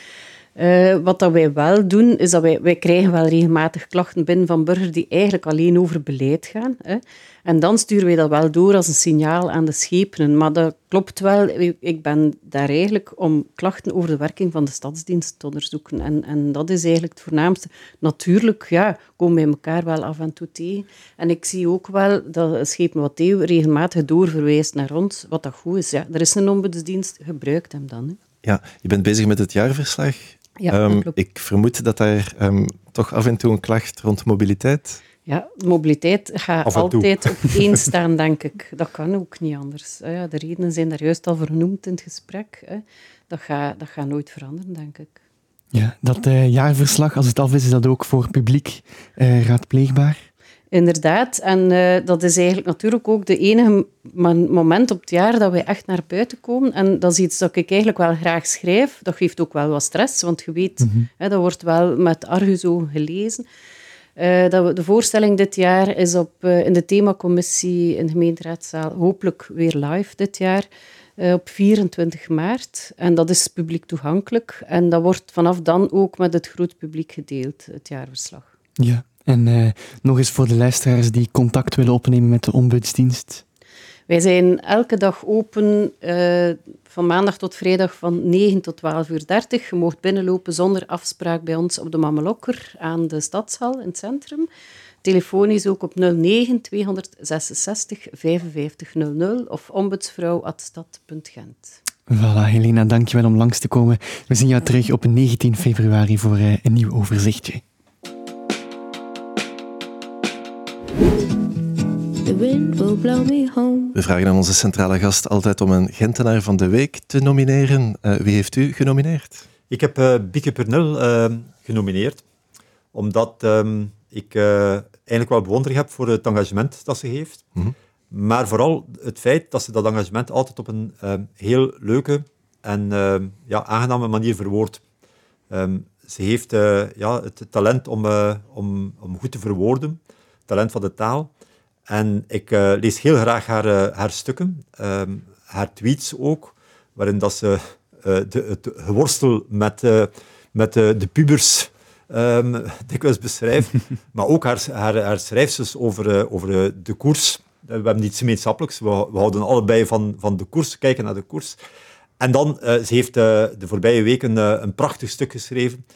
Speaker 6: Uh, wat dat wij wel doen, is dat wij, wij krijgen wel regelmatig klachten binnen van burgers die eigenlijk alleen over beleid gaan. Hè. En dan sturen wij dat wel door als een signaal aan de schepenen. Maar dat klopt wel. Ik ben daar eigenlijk om klachten over de werking van de stadsdienst te onderzoeken. En, en dat is eigenlijk het voornaamste. Natuurlijk ja, komen wij elkaar wel af en toe tegen. En ik zie ook wel dat Schepen Matteo regelmatig doorverwijst naar ons, wat dat goed is. Ja, er is een ombudsdienst, gebruikt hem dan. Hè.
Speaker 5: Ja, je bent bezig met het jaarverslag.
Speaker 6: Ja, um,
Speaker 5: ik vermoed dat daar um, toch af en toe een klacht rond mobiliteit
Speaker 6: ja, mobiliteit gaat altijd op één staan, denk ik. Dat kan ook niet anders. Ja, de redenen zijn daar juist al vernoemd in het gesprek. Dat gaat, dat gaat nooit veranderen, denk ik.
Speaker 1: Ja, dat uh, jaarverslag, als het af is, is dat ook voor publiek uh, raadpleegbaar?
Speaker 6: Inderdaad, en uh, dat is eigenlijk natuurlijk ook de enige moment op het jaar dat wij echt naar buiten komen. En dat is iets dat ik eigenlijk wel graag schrijf. Dat geeft ook wel wat stress, want je weet, mm -hmm. hè, dat wordt wel met argusogen gelezen. Uh, dat de voorstelling dit jaar is op, uh, in de themacommissie in de gemeenteraadzaal, hopelijk weer live dit jaar, uh, op 24 maart. En dat is publiek toegankelijk. En dat wordt vanaf dan ook met het groot publiek gedeeld, het jaarverslag.
Speaker 1: Ja, en nog eens voor de luisteraars die contact willen opnemen met de ombudsdienst.
Speaker 6: Wij zijn elke dag open van maandag tot vrijdag van 9 tot 12 uur 30. Je mocht binnenlopen zonder afspraak bij ons op de Mamelokker aan de Stadshal in het centrum. Telefonisch ook op 09 266 5500 of ombudsvrouw.stad.gent.
Speaker 1: Voilà, Helena, dankjewel om langs te komen. We zien jou terug op 19 februari voor eh, een nieuw overzichtje.
Speaker 5: We vragen aan onze centrale gast altijd om een Gentenaar van de Week te nomineren. Uh, wie heeft u genomineerd?
Speaker 4: Ik heb uh, Bieke Pernul uh, genomineerd, omdat um, ik eigenlijk wel bewondering heb voor het engagement dat ze heeft. Mm -hmm. Maar vooral het feit dat ze dat engagement altijd op een heel leuke en ja, aangename manier verwoordt. Um, ze heeft ja, het talent om, om, om goed te verwoorden, talent van de taal. En ik uh, lees heel graag haar, uh, haar stukken, um, haar tweets ook, waarin dat ze uh, de, het geworstel met, met de pubers um, dikwijls beschrijft, maar ook haar, haar, haar schrijfsels over, over de koers. We hebben niets gemeenschappelijks, we, we, houden allebei van, van de koers, kijken naar de koers. En dan, ze heeft de voorbije weken een prachtig stuk geschreven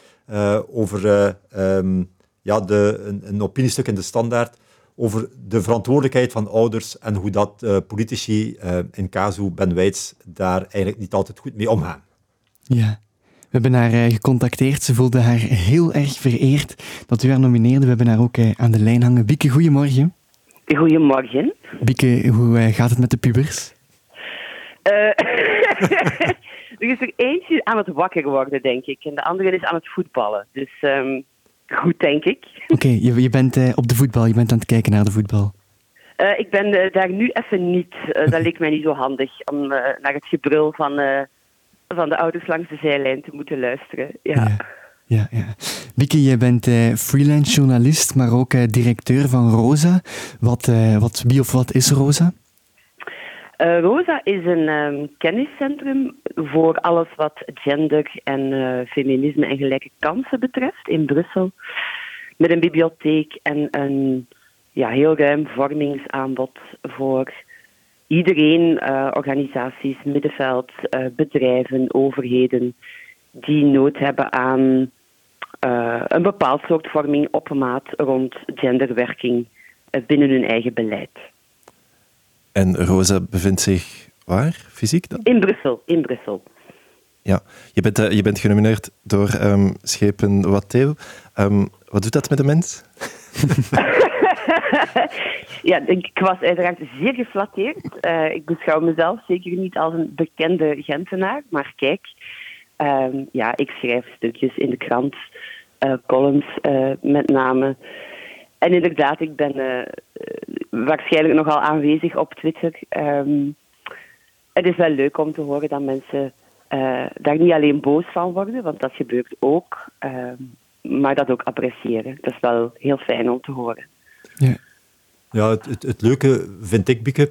Speaker 4: over um, ja, de, een, een opiniestuk in de Standaard, over de verantwoordelijkheid van ouders en hoe dat uh, politici, uh, in casu Ben Wijts, daar eigenlijk niet altijd goed mee omgaan.
Speaker 1: Ja. We hebben haar uh, gecontacteerd. Ze voelde haar heel erg vereerd dat u haar nomineerde. We hebben haar ook aan de lijn hangen. Bieke, goedemorgen.
Speaker 7: Goedemorgen.
Speaker 1: Bieke, hoe gaat het met de pubers?
Speaker 7: er is er eentje aan het wakker worden, denk ik. En de andere is aan het voetballen. Dus um, goed, denk ik.
Speaker 1: Oké, je, je bent uh, op de voetbal, je bent aan het kijken naar de voetbal.
Speaker 7: Uh, ik ben uh, daar nu even niet. dat leek mij niet zo handig om naar het gebrul van, van de ouders langs de zijlijn te moeten luisteren. Ja.
Speaker 1: ja. Ja, ja. Vicky, jij bent freelance journalist, maar ook directeur van Rosa. Wat, wat, wie of wat is Rosa?
Speaker 7: Uh, Rosa is een um, kenniscentrum voor alles wat gender en uh, feminisme en gelijke kansen betreft in Brussel. Met een bibliotheek en een ja, heel ruim vormingsaanbod voor iedereen, uh, organisaties, middenveld, bedrijven, overheden, die nood hebben aan een bepaald soort vorming op maat rond genderwerking binnen hun eigen beleid.
Speaker 5: En Rosa bevindt zich waar, fysiek dan?
Speaker 7: In Brussel, in Brussel.
Speaker 5: Ja, je bent, uh, je bent genomineerd door um, Schepen Watteo. Um, wat doet dat met de mens?
Speaker 7: ja, ik was uiteraard zeer geflatteerd. Uh, ik beschouw mezelf zeker niet als een bekende Gentenaar, maar kijk, um, ja, ik schrijf stukjes in de krant, uh, columns met name. En inderdaad, ik ben uh, waarschijnlijk nogal aanwezig op Twitter. Um, het is wel leuk om te horen dat mensen uh, daar niet alleen boos van worden, want dat gebeurt ook, uh, maar dat ook appreciëren. Dat is wel heel fijn om te horen.
Speaker 4: Ja, ja het, het, het leuke vind ik, Bieke,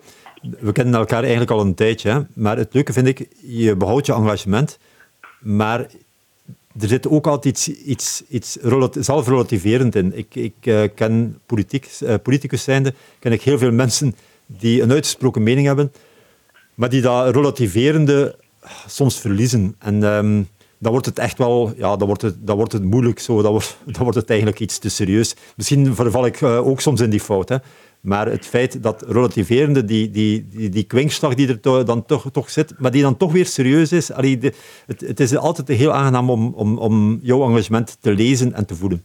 Speaker 4: we kennen elkaar eigenlijk al een tijdje, hè? maar het leuke vind ik, je behoudt je engagement, maar er zit ook altijd iets, iets, iets zelfrelativerend in. Ik, ik uh, ken politiek, uh, politicus zijnde, ken ik heel veel mensen die een uitgesproken mening hebben, maar die dat relativerende soms verliezen. En um, dan wordt het echt wel, ja, dan wordt het, dan wordt het moeilijk zo, dan wordt, dan wordt het eigenlijk iets te serieus. Misschien verval ik uh, ook soms in die fout, hè. Maar het feit dat relativerende, die, die, die, die kwinkslag die er dan toch, toch zit, maar die dan toch weer serieus is, allee, de, het, het is altijd heel aangenaam om, om, om jouw engagement te lezen en te voelen.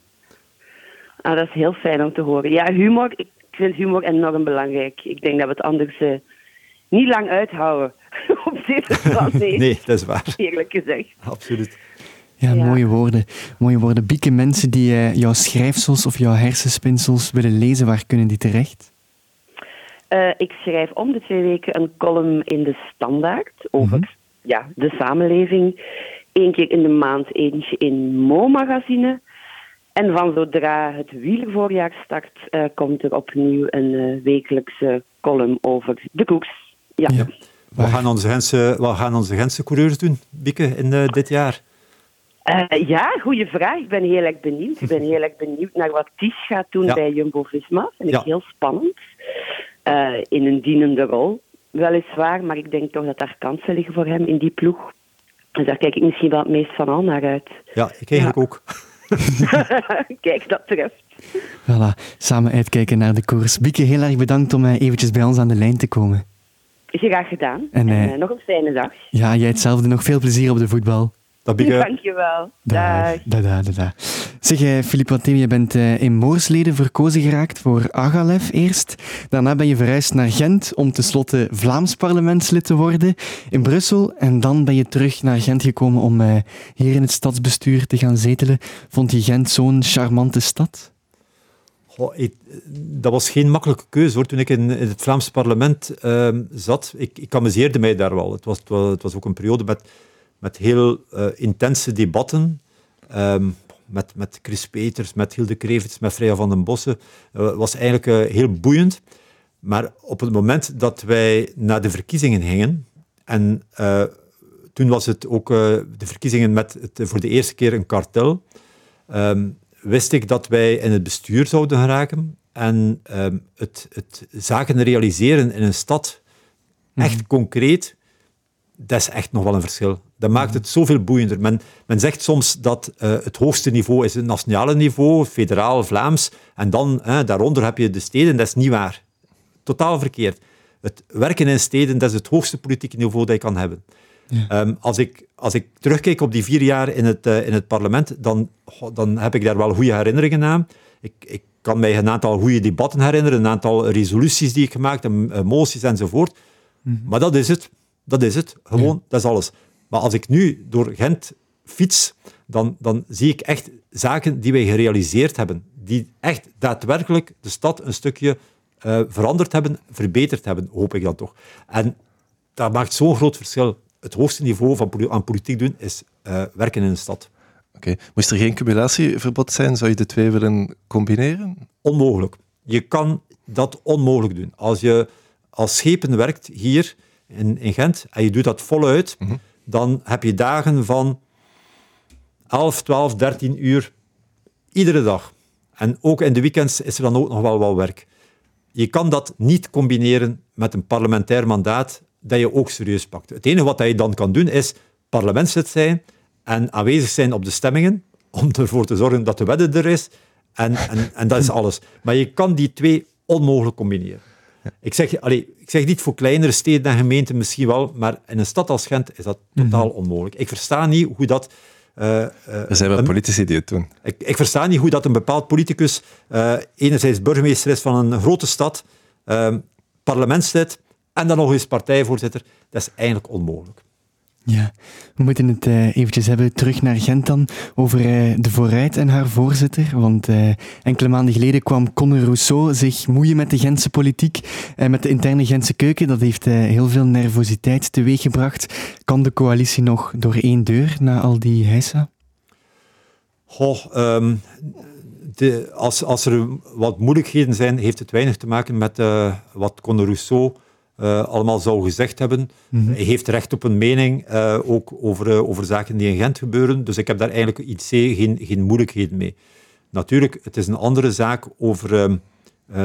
Speaker 7: Ah, dat is heel fijn om te horen. Ja, humor, ik vind humor enorm belangrijk. Ik denk dat we het anders uh, niet lang uithouden op deze plaats. Nee.
Speaker 4: nee, dat is waar.
Speaker 7: Eerlijk gezegd.
Speaker 4: Absoluut.
Speaker 1: Ja, mooie woorden. Mooie woorden. Bieke, mensen die uh, jouw schrijfsels of jouw hersenspinsels willen lezen, waar kunnen die terecht?
Speaker 7: Uh, ik schrijf om de twee weken een column in de Standaard over mm -hmm. ja, de samenleving. Eén keer in de maand eentje in Mo-magazine. En van zodra het wielervoorjaar start, uh, komt er opnieuw een wekelijkse column over de koeks. Ja. ja.
Speaker 4: Wat, gaan onze Gentse, wat gaan onze Gentse coureurs doen, Bieke, in dit jaar?
Speaker 7: Uh, ja, goede vraag. Ik ben heel erg benieuwd. Ik ben heel erg benieuwd naar wat Ties gaat doen ja. bij Jumbo-Visma. Vind ik ja. heel spannend. Uh, in een dienende rol, weliswaar. Maar ik denk toch dat daar kansen liggen voor hem in die ploeg. Dus daar kijk ik misschien wel het meest van al naar uit.
Speaker 4: Ja, ik eigenlijk ja. ook.
Speaker 7: kijk, dat treft.
Speaker 1: Voilà, samen uitkijken naar de koers. Bieke, heel erg bedankt om eventjes bij ons aan de lijn te komen.
Speaker 7: Graag gedaan. En, en nog een fijne dag.
Speaker 1: Ja, jij hetzelfde. Nog veel plezier op de voetbal.
Speaker 4: Dat Bieke.
Speaker 7: Dankjewel. Dag.
Speaker 1: Da, da, da, da. Zeg, uh, Philippe Watem, je bent in Moorsleden verkozen geraakt voor Agalef eerst. Daarna ben je verhuisd naar Gent om tenslotte Vlaams parlementslid te worden in Brussel. En dan ben je terug naar Gent gekomen om hier in het stadsbestuur te gaan zetelen. Vond je Gent zo'n charmante stad?
Speaker 4: Dat was geen makkelijke keuze hoor. Toen ik in, het Vlaams parlement zat, ik, ik amuseerde mij daar wel. Het was, het was, ook een periode met met heel uh, intense debatten. Um, met, met Chris Peters, met Hilde Krevits, met Freya van den Bossen. Het uh, was eigenlijk uh, heel boeiend. Maar op het moment dat wij naar de verkiezingen gingen, en toen was het ook de verkiezingen met het, voor de eerste keer een kartel, um, wist ik dat wij in het bestuur zouden geraken. En um, het, het zaken realiseren in een stad, echt mm. concreet, dat is echt nog wel een verschil. Dat maakt het zoveel boeiender. Men, men zegt soms dat uh, het hoogste niveau is het nationale niveau, federaal, Vlaams, en dan daaronder heb je de steden. Dat is niet waar. Totaal verkeerd. Het werken in steden, dat is het hoogste politieke niveau dat je kan hebben. Ja. Um, als, ik, als ik terugkijk op die vier jaar in het, uh, in het parlement, dan, dan heb ik daar wel goede herinneringen aan. Ik, ik kan mij een aantal goede debatten herinneren, een aantal resoluties die ik gemaakt heb, moties enzovoort. Mm -hmm. Maar dat is het. Dat is het. Gewoon, ja. dat is alles. Maar als ik nu door Gent fiets, dan, dan zie ik echt zaken die wij gerealiseerd hebben. Die echt daadwerkelijk de stad een stukje uh, veranderd hebben, verbeterd hebben, hoop ik dan toch. En dat maakt zo'n groot verschil. Het hoogste niveau van aan politiek doen is uh, werken in een stad.
Speaker 5: Oké. Okay. Moest er geen cumulatieverbod zijn, zou je de twee willen combineren?
Speaker 4: Onmogelijk. Je kan dat onmogelijk doen. Als je als schepen werkt hier in, in Gent en je doet dat voluit, mm -hmm. dan heb je dagen van 11, 12, 13 uur iedere dag. En ook in de weekends is er dan ook nog wel wat werk. Je kan dat niet combineren met een parlementair mandaat dat je ook serieus pakt. Het enige wat je dan kan doen is parlementslid zijn en aanwezig zijn op de stemmingen om ervoor te zorgen dat de wet er is. En, en, en dat is alles. Maar je kan die twee onmogelijk combineren. Ik, zeg, allee, ik zeg niet voor kleinere steden en gemeenten misschien wel, maar in een stad als Gent is dat totaal mhm. onmogelijk. Ik versta niet hoe dat... Uh, uh,
Speaker 5: er zijn wel een, politici die het doen.
Speaker 4: Ik, ik, versta niet hoe dat een bepaald politicus uh, enerzijds burgemeester is van een grote stad, parlementslid en dan nog eens partijvoorzitter. Dat is eigenlijk onmogelijk.
Speaker 1: Ja, we moeten het uh, eventjes hebben terug naar Gent dan, over uh, de Vooruit en haar voorzitter. Want uh, enkele maanden geleden kwam Conor Rousseau zich moeien met de Gentse politiek en met de interne Gentse keuken. Dat heeft heel veel nervositeit teweeggebracht. Kan de coalitie nog door één deur na al die heisa?
Speaker 4: Goh, um, de, als, als er wat moeilijkheden zijn, heeft het weinig te maken met wat Conor Rousseau uh, allemaal zou gezegd hebben. Mm -hmm. Hij heeft recht op een mening, uh, ook over, uh, over zaken die in Gent gebeuren. Dus ik heb daar eigenlijk iets geen, geen moeilijkheden mee. Natuurlijk, het is een andere zaak over um,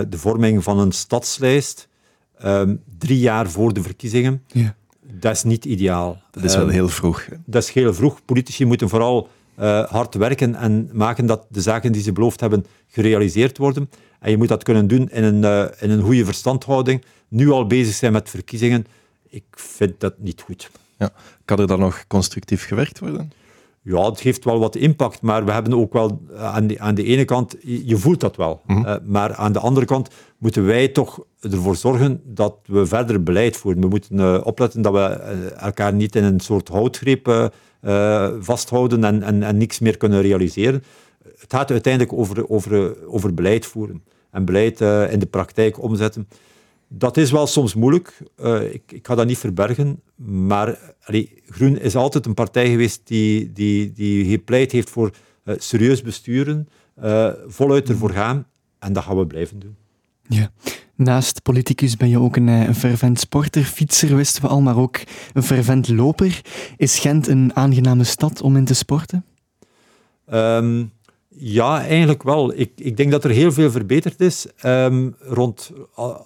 Speaker 4: de vorming van een stadslijst. Um, drie jaar voor de verkiezingen.
Speaker 1: Yeah.
Speaker 4: Dat is niet ideaal.
Speaker 5: Dat is wel ehm, heel vroeg.
Speaker 4: Dat is heel vroeg. Politici moeten vooral hard werken en maken dat de zaken die ze beloofd hebben gerealiseerd worden. En je moet dat kunnen doen in een, uh, in een goede verstandhouding. Nu al bezig zijn met verkiezingen, ik vind dat niet goed.
Speaker 5: Ja. Kan er dan nog constructief gewerkt worden?
Speaker 4: Ja, het heeft wel wat impact, maar we hebben ook wel eh, aan de, aan de ene kant, je voelt dat wel. Mm maar aan de andere kant moeten wij toch ervoor zorgen dat we verder beleid voeren. We moeten uh, opletten dat we elkaar niet in een soort houtgreep vasthouden en, en, en niks meer kunnen realiseren. Het gaat uiteindelijk over, over, over beleid voeren en beleid in de praktijk omzetten. Dat is wel soms moeilijk. Uh, ik, ik, ga dat niet verbergen. Maar allee, Groen is altijd een partij geweest die, die, die gepleit heeft voor uh, serieus besturen, voluit ervoor gaan. En dat gaan we blijven doen.
Speaker 1: Ja. Naast politicus ben je ook een, een fervent sporter, fietser wisten we al, maar ook een fervent loper. Is Gent een aangename stad om in te sporten?
Speaker 4: Um, ja, eigenlijk wel. Ik, ik denk dat er heel veel verbeterd is um, rond,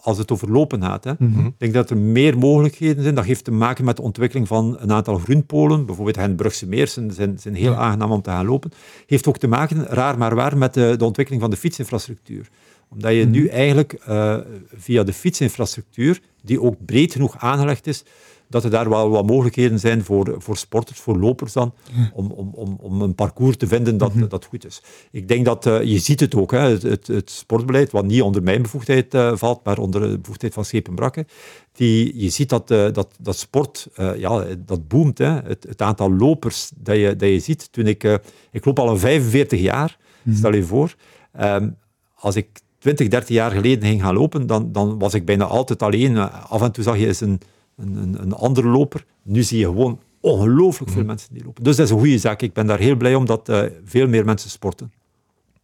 Speaker 4: als het over lopen gaat. Hè. Mhm. Ik denk dat er meer mogelijkheden zijn. Dat heeft te maken met de ontwikkeling van een aantal groenpolen. Bijvoorbeeld Brugse Meers zijn, zijn heel aangenaam om te gaan lopen. Heeft ook te maken, raar maar waar, met de, de ontwikkeling van de fietsinfrastructuur omdat je nu mhm. eigenlijk uh, via de fietsinfrastructuur, die ook breed genoeg aangelegd is, dat er daar wel wat mogelijkheden zijn voor, voor sporters, voor lopers dan, om, om, om, om een parcours te vinden dat, mhm. dat goed is. Ik denk dat, uh, je ziet het ook, hè, het, het, sportbeleid, wat niet onder mijn bevoegdheid uh, valt, maar onder de bevoegdheid van Schepenbrakke, die, je ziet dat, uh, dat, dat sport, ja, dat boomt. Hè. Het, het, aantal lopers dat je, dat je ziet. Toen ik, ik loop al een 45 jaar, mhm. stel je voor. Um, als ik 20, 30 jaar geleden ging gaan lopen, dan, dan was ik bijna altijd alleen. Af en toe zag je eens een, een, een, een andere loper. Nu zie je gewoon ongelooflijk veel mhm. mensen die lopen. Dus dat is een goede zaak. Ik ben daar heel blij om dat uh, veel meer mensen sporten.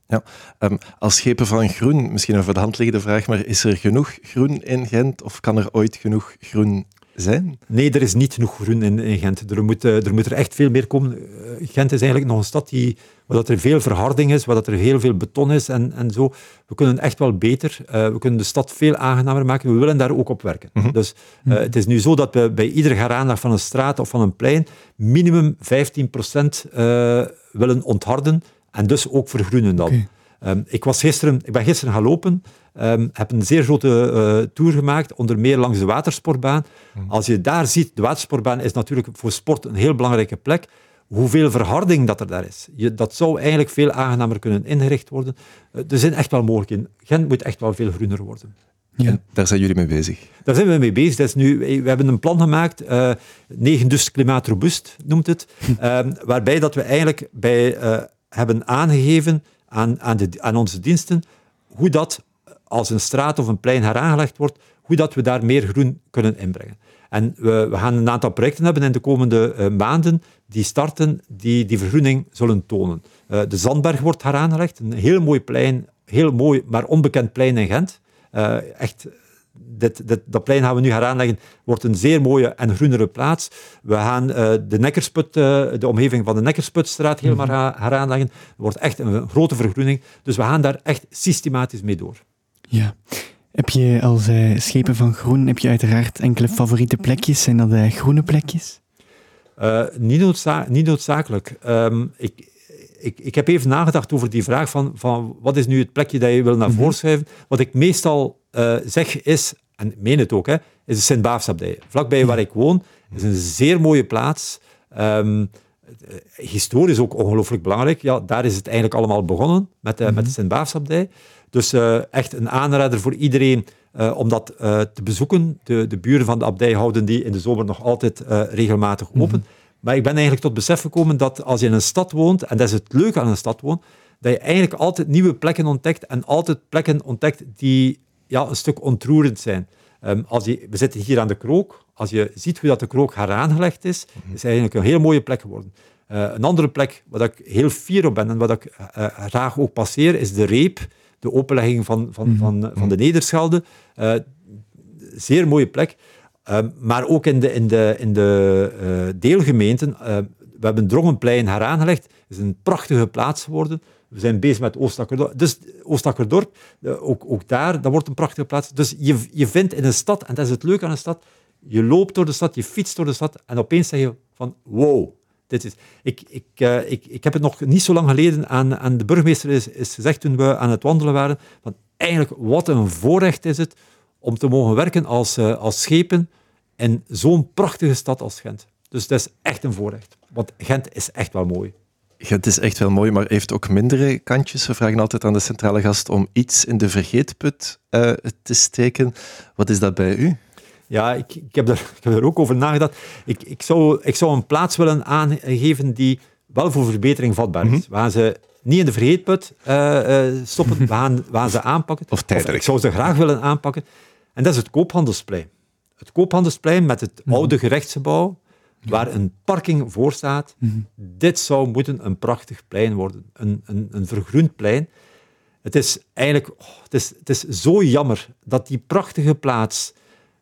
Speaker 5: Ja, um, als schepen van groen, misschien een voor de hand liggende vraag, maar is er genoeg groen in Gent of kan er ooit genoeg groen zijn?
Speaker 4: Nee, er is niet genoeg groen in, in Gent. Er moet, er moet er echt veel meer komen. Eh, Gent is eigenlijk nog een stad die, waar dat er veel verharding is, waar dat er heel veel beton is en, en zo. We kunnen echt wel beter. Uh, we kunnen de stad veel aangenamer maken. We willen daar ook op werken. Mm -hmm. Dus uh, het is nu zo dat we bij iedere geraandag van een straat of van een plein minimum 15% uh, willen ontharden en dus ook vergroenen dan. Okay. Um, ik, was gisteren, ik ben gisteren gaan lopen Um, heb een zeer grote uh, tour gemaakt, onder meer langs de watersportbaan. Mhm. Als je daar ziet, de watersportbaan is natuurlijk voor sport een heel belangrijke plek. Hoeveel verharding dat er daar is. Je, dat zou eigenlijk veel aangenamer kunnen ingericht worden. Uh, er zijn echt wel mogelijkheden. Gent moet echt wel veel groener worden.
Speaker 5: Ja. En daar zijn jullie mee bezig?
Speaker 4: Daar zijn we mee bezig. Dat is nu, we hebben een plan gemaakt, uh, 9 dus klimaatrobuust noemt het, um, waarbij dat we eigenlijk bij, uh, hebben aangegeven aan, aan, de, aan onze diensten hoe dat als een straat of een plein heraangelegd wordt, hoe dat we daar meer groen kunnen inbrengen. En we, we gaan een aantal projecten hebben in de komende uh, maanden die starten, die die vergroening zullen tonen. Uh, de Zandberg wordt heraangelegd, een heel mooi plein, heel mooi, maar onbekend plein in Gent. Uh, echt, dit, dit, dat plein gaan we nu heraanleggen, wordt een zeer mooie en groenere plaats. We gaan de Nekkersput, de omgeving van de Nekkersputstraat helemaal mm heraanleggen. Het wordt echt een grote vergroening. Dus we gaan daar echt systematisch mee door.
Speaker 1: Ja. Heb je als uh, schepen van groen, heb je uiteraard enkele favoriete plekjes? Zijn dat uh, groene plekjes?
Speaker 4: Uh, niet, noodza niet, noodzakelijk. Um, ik, ik, ik heb even nagedacht over die vraag van, van wat is nu het plekje dat je wil naar mhm. voren schuiven. Wat ik meestal zeg is, en ik meen het ook, hè, is de Sint-Baafsabdij. Vlakbij waar ik woon, is een zeer mooie plaats. Um, historisch ook ongelooflijk belangrijk. Ja, daar is het eigenlijk allemaal begonnen, met, met de mhm. Sint-Baafsabdij. Dus uh, echt een aanrader voor iedereen uh, om dat uh, te bezoeken. De, de, buren van de abdij houden die in de zomer nog altijd regelmatig open. Mm -hmm. Maar ik ben eigenlijk tot besef gekomen dat als je in een stad woont, en dat is het leuke aan een stad wonen, dat je eigenlijk altijd nieuwe plekken ontdekt en altijd plekken ontdekt die ja, een stuk ontroerend zijn. Um, als je, we zitten hier aan de krook. Als je ziet hoe dat de krook heraangelegd is, -hmm. is eigenlijk een heel mooie plek geworden. Uh, een andere plek waar ik heel fier op ben en wat ik uh, graag ook passeer, is de Reep de openlegging van, van, mhm. van, van de Nederschelde. Uh, zeer mooie plek. Uh, maar ook in de, in de, in de uh, deelgemeenten. we hebben Drongenplein heraangelegd. Het is een prachtige plaats geworden. We zijn bezig met Oostakkerdorp. Dus Oostakkerdorp, ook, ook daar, dat wordt een prachtige plaats. Dus je, je vindt in een stad, en dat is het leuke aan een stad, Je loopt door de stad, je fietst door de stad en opeens zeg je van wow, dit is... Ik, ik, uh, ik, ik heb het nog niet zo lang geleden aan, aan de burgemeester is, is gezegd toen we aan het wandelen waren, van eigenlijk wat een voorrecht is het om te mogen werken als, uh, als schepen in zo'n prachtige stad als Gent. Dus dat is echt een voorrecht. Want Gent is echt wel mooi.
Speaker 5: Gent is echt wel mooi, maar heeft ook mindere kantjes. We vragen altijd aan de centrale gast om iets in de vergeetput uh, te steken. Wat is dat bij u?
Speaker 4: Ja, ik, ik, heb, er, ik heb er ook over nagedacht. Ik, ik, zou, ik zou een plaats willen aangeven die wel voor verbetering vatbaar is. Mm We gaan ze niet in de vergeetput uh, uh, stoppen, we gaan ze aanpakken.
Speaker 5: Of tijdelijk.
Speaker 4: ik zou ze graag willen aanpakken. En dat is het koophandelsplein. Het koophandelsplein met het mhm. oude gerechtsgebouw, waar een parking voor staat. Mhm. Dit zou moeten een prachtig plein worden, een, een, een vergroend plein. Het is eigenlijk oh, het is, het is zo jammer dat die prachtige plaats,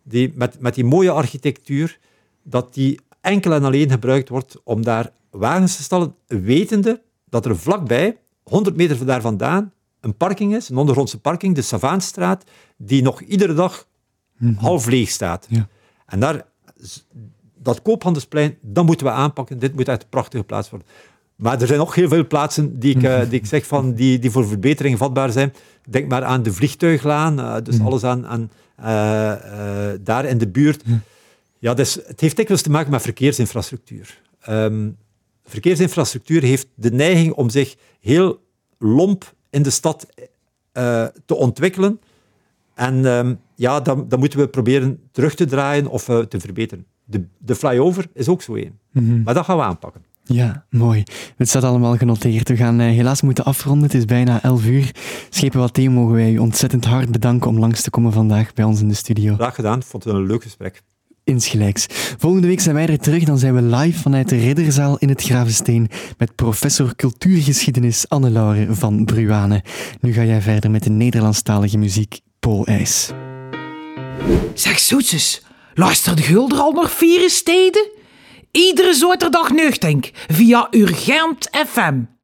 Speaker 4: die, met, met die mooie architectuur, dat die enkel en alleen gebruikt wordt om daar wagens te stallen, wetende dat er vlakbij, 100 meter daar vandaan, een parking is, een ondergrondse parking, de Savaanstraat, die nog iedere dag mhm. half leeg staat. Ja. En daar, dat koophandelsplein, dat moeten we aanpakken. Dit moet echt een prachtige plaats worden. Maar er zijn nog heel veel plaatsen die ik, uh, die ik zeg van, die, die voor verbetering vatbaar zijn. Denk maar aan de vliegtuiglaan, uh, dus mhm. alles aan, aan daar in de buurt. Ja, dus, het heeft dikwijls te maken met verkeersinfrastructuur. Um, verkeersinfrastructuur heeft de neiging om zich heel lomp in de stad uh, te ontwikkelen. En um, ja, dan, dan, moeten we proberen terug te draaien of uh, te verbeteren. De, de flyover is ook zo één. Mm -hmm. Maar dat gaan we aanpakken.
Speaker 1: Ja, mooi. Het staat allemaal genoteerd. We gaan uh, helaas moeten afronden. Het is bijna 11 uur. Schepen wat thee mogen wij u ontzettend hard bedanken om langs te komen vandaag bij ons in de studio.
Speaker 4: Graag gedaan. Ik vond het een leuk gesprek.
Speaker 1: Insgelijks. Volgende week zijn wij er terug. Dan zijn we live vanuit de Ridderzaal in het Gravensteen met professor cultuurgeschiedenis Anne-Laure van Bruane. Nu ga jij verder met de Nederlandstalige muziek Paul IJs.
Speaker 2: Zeg zoetjes, luister de Gulder al nog vier steden? Iedere zaterdag nuchtink via Urgent FM.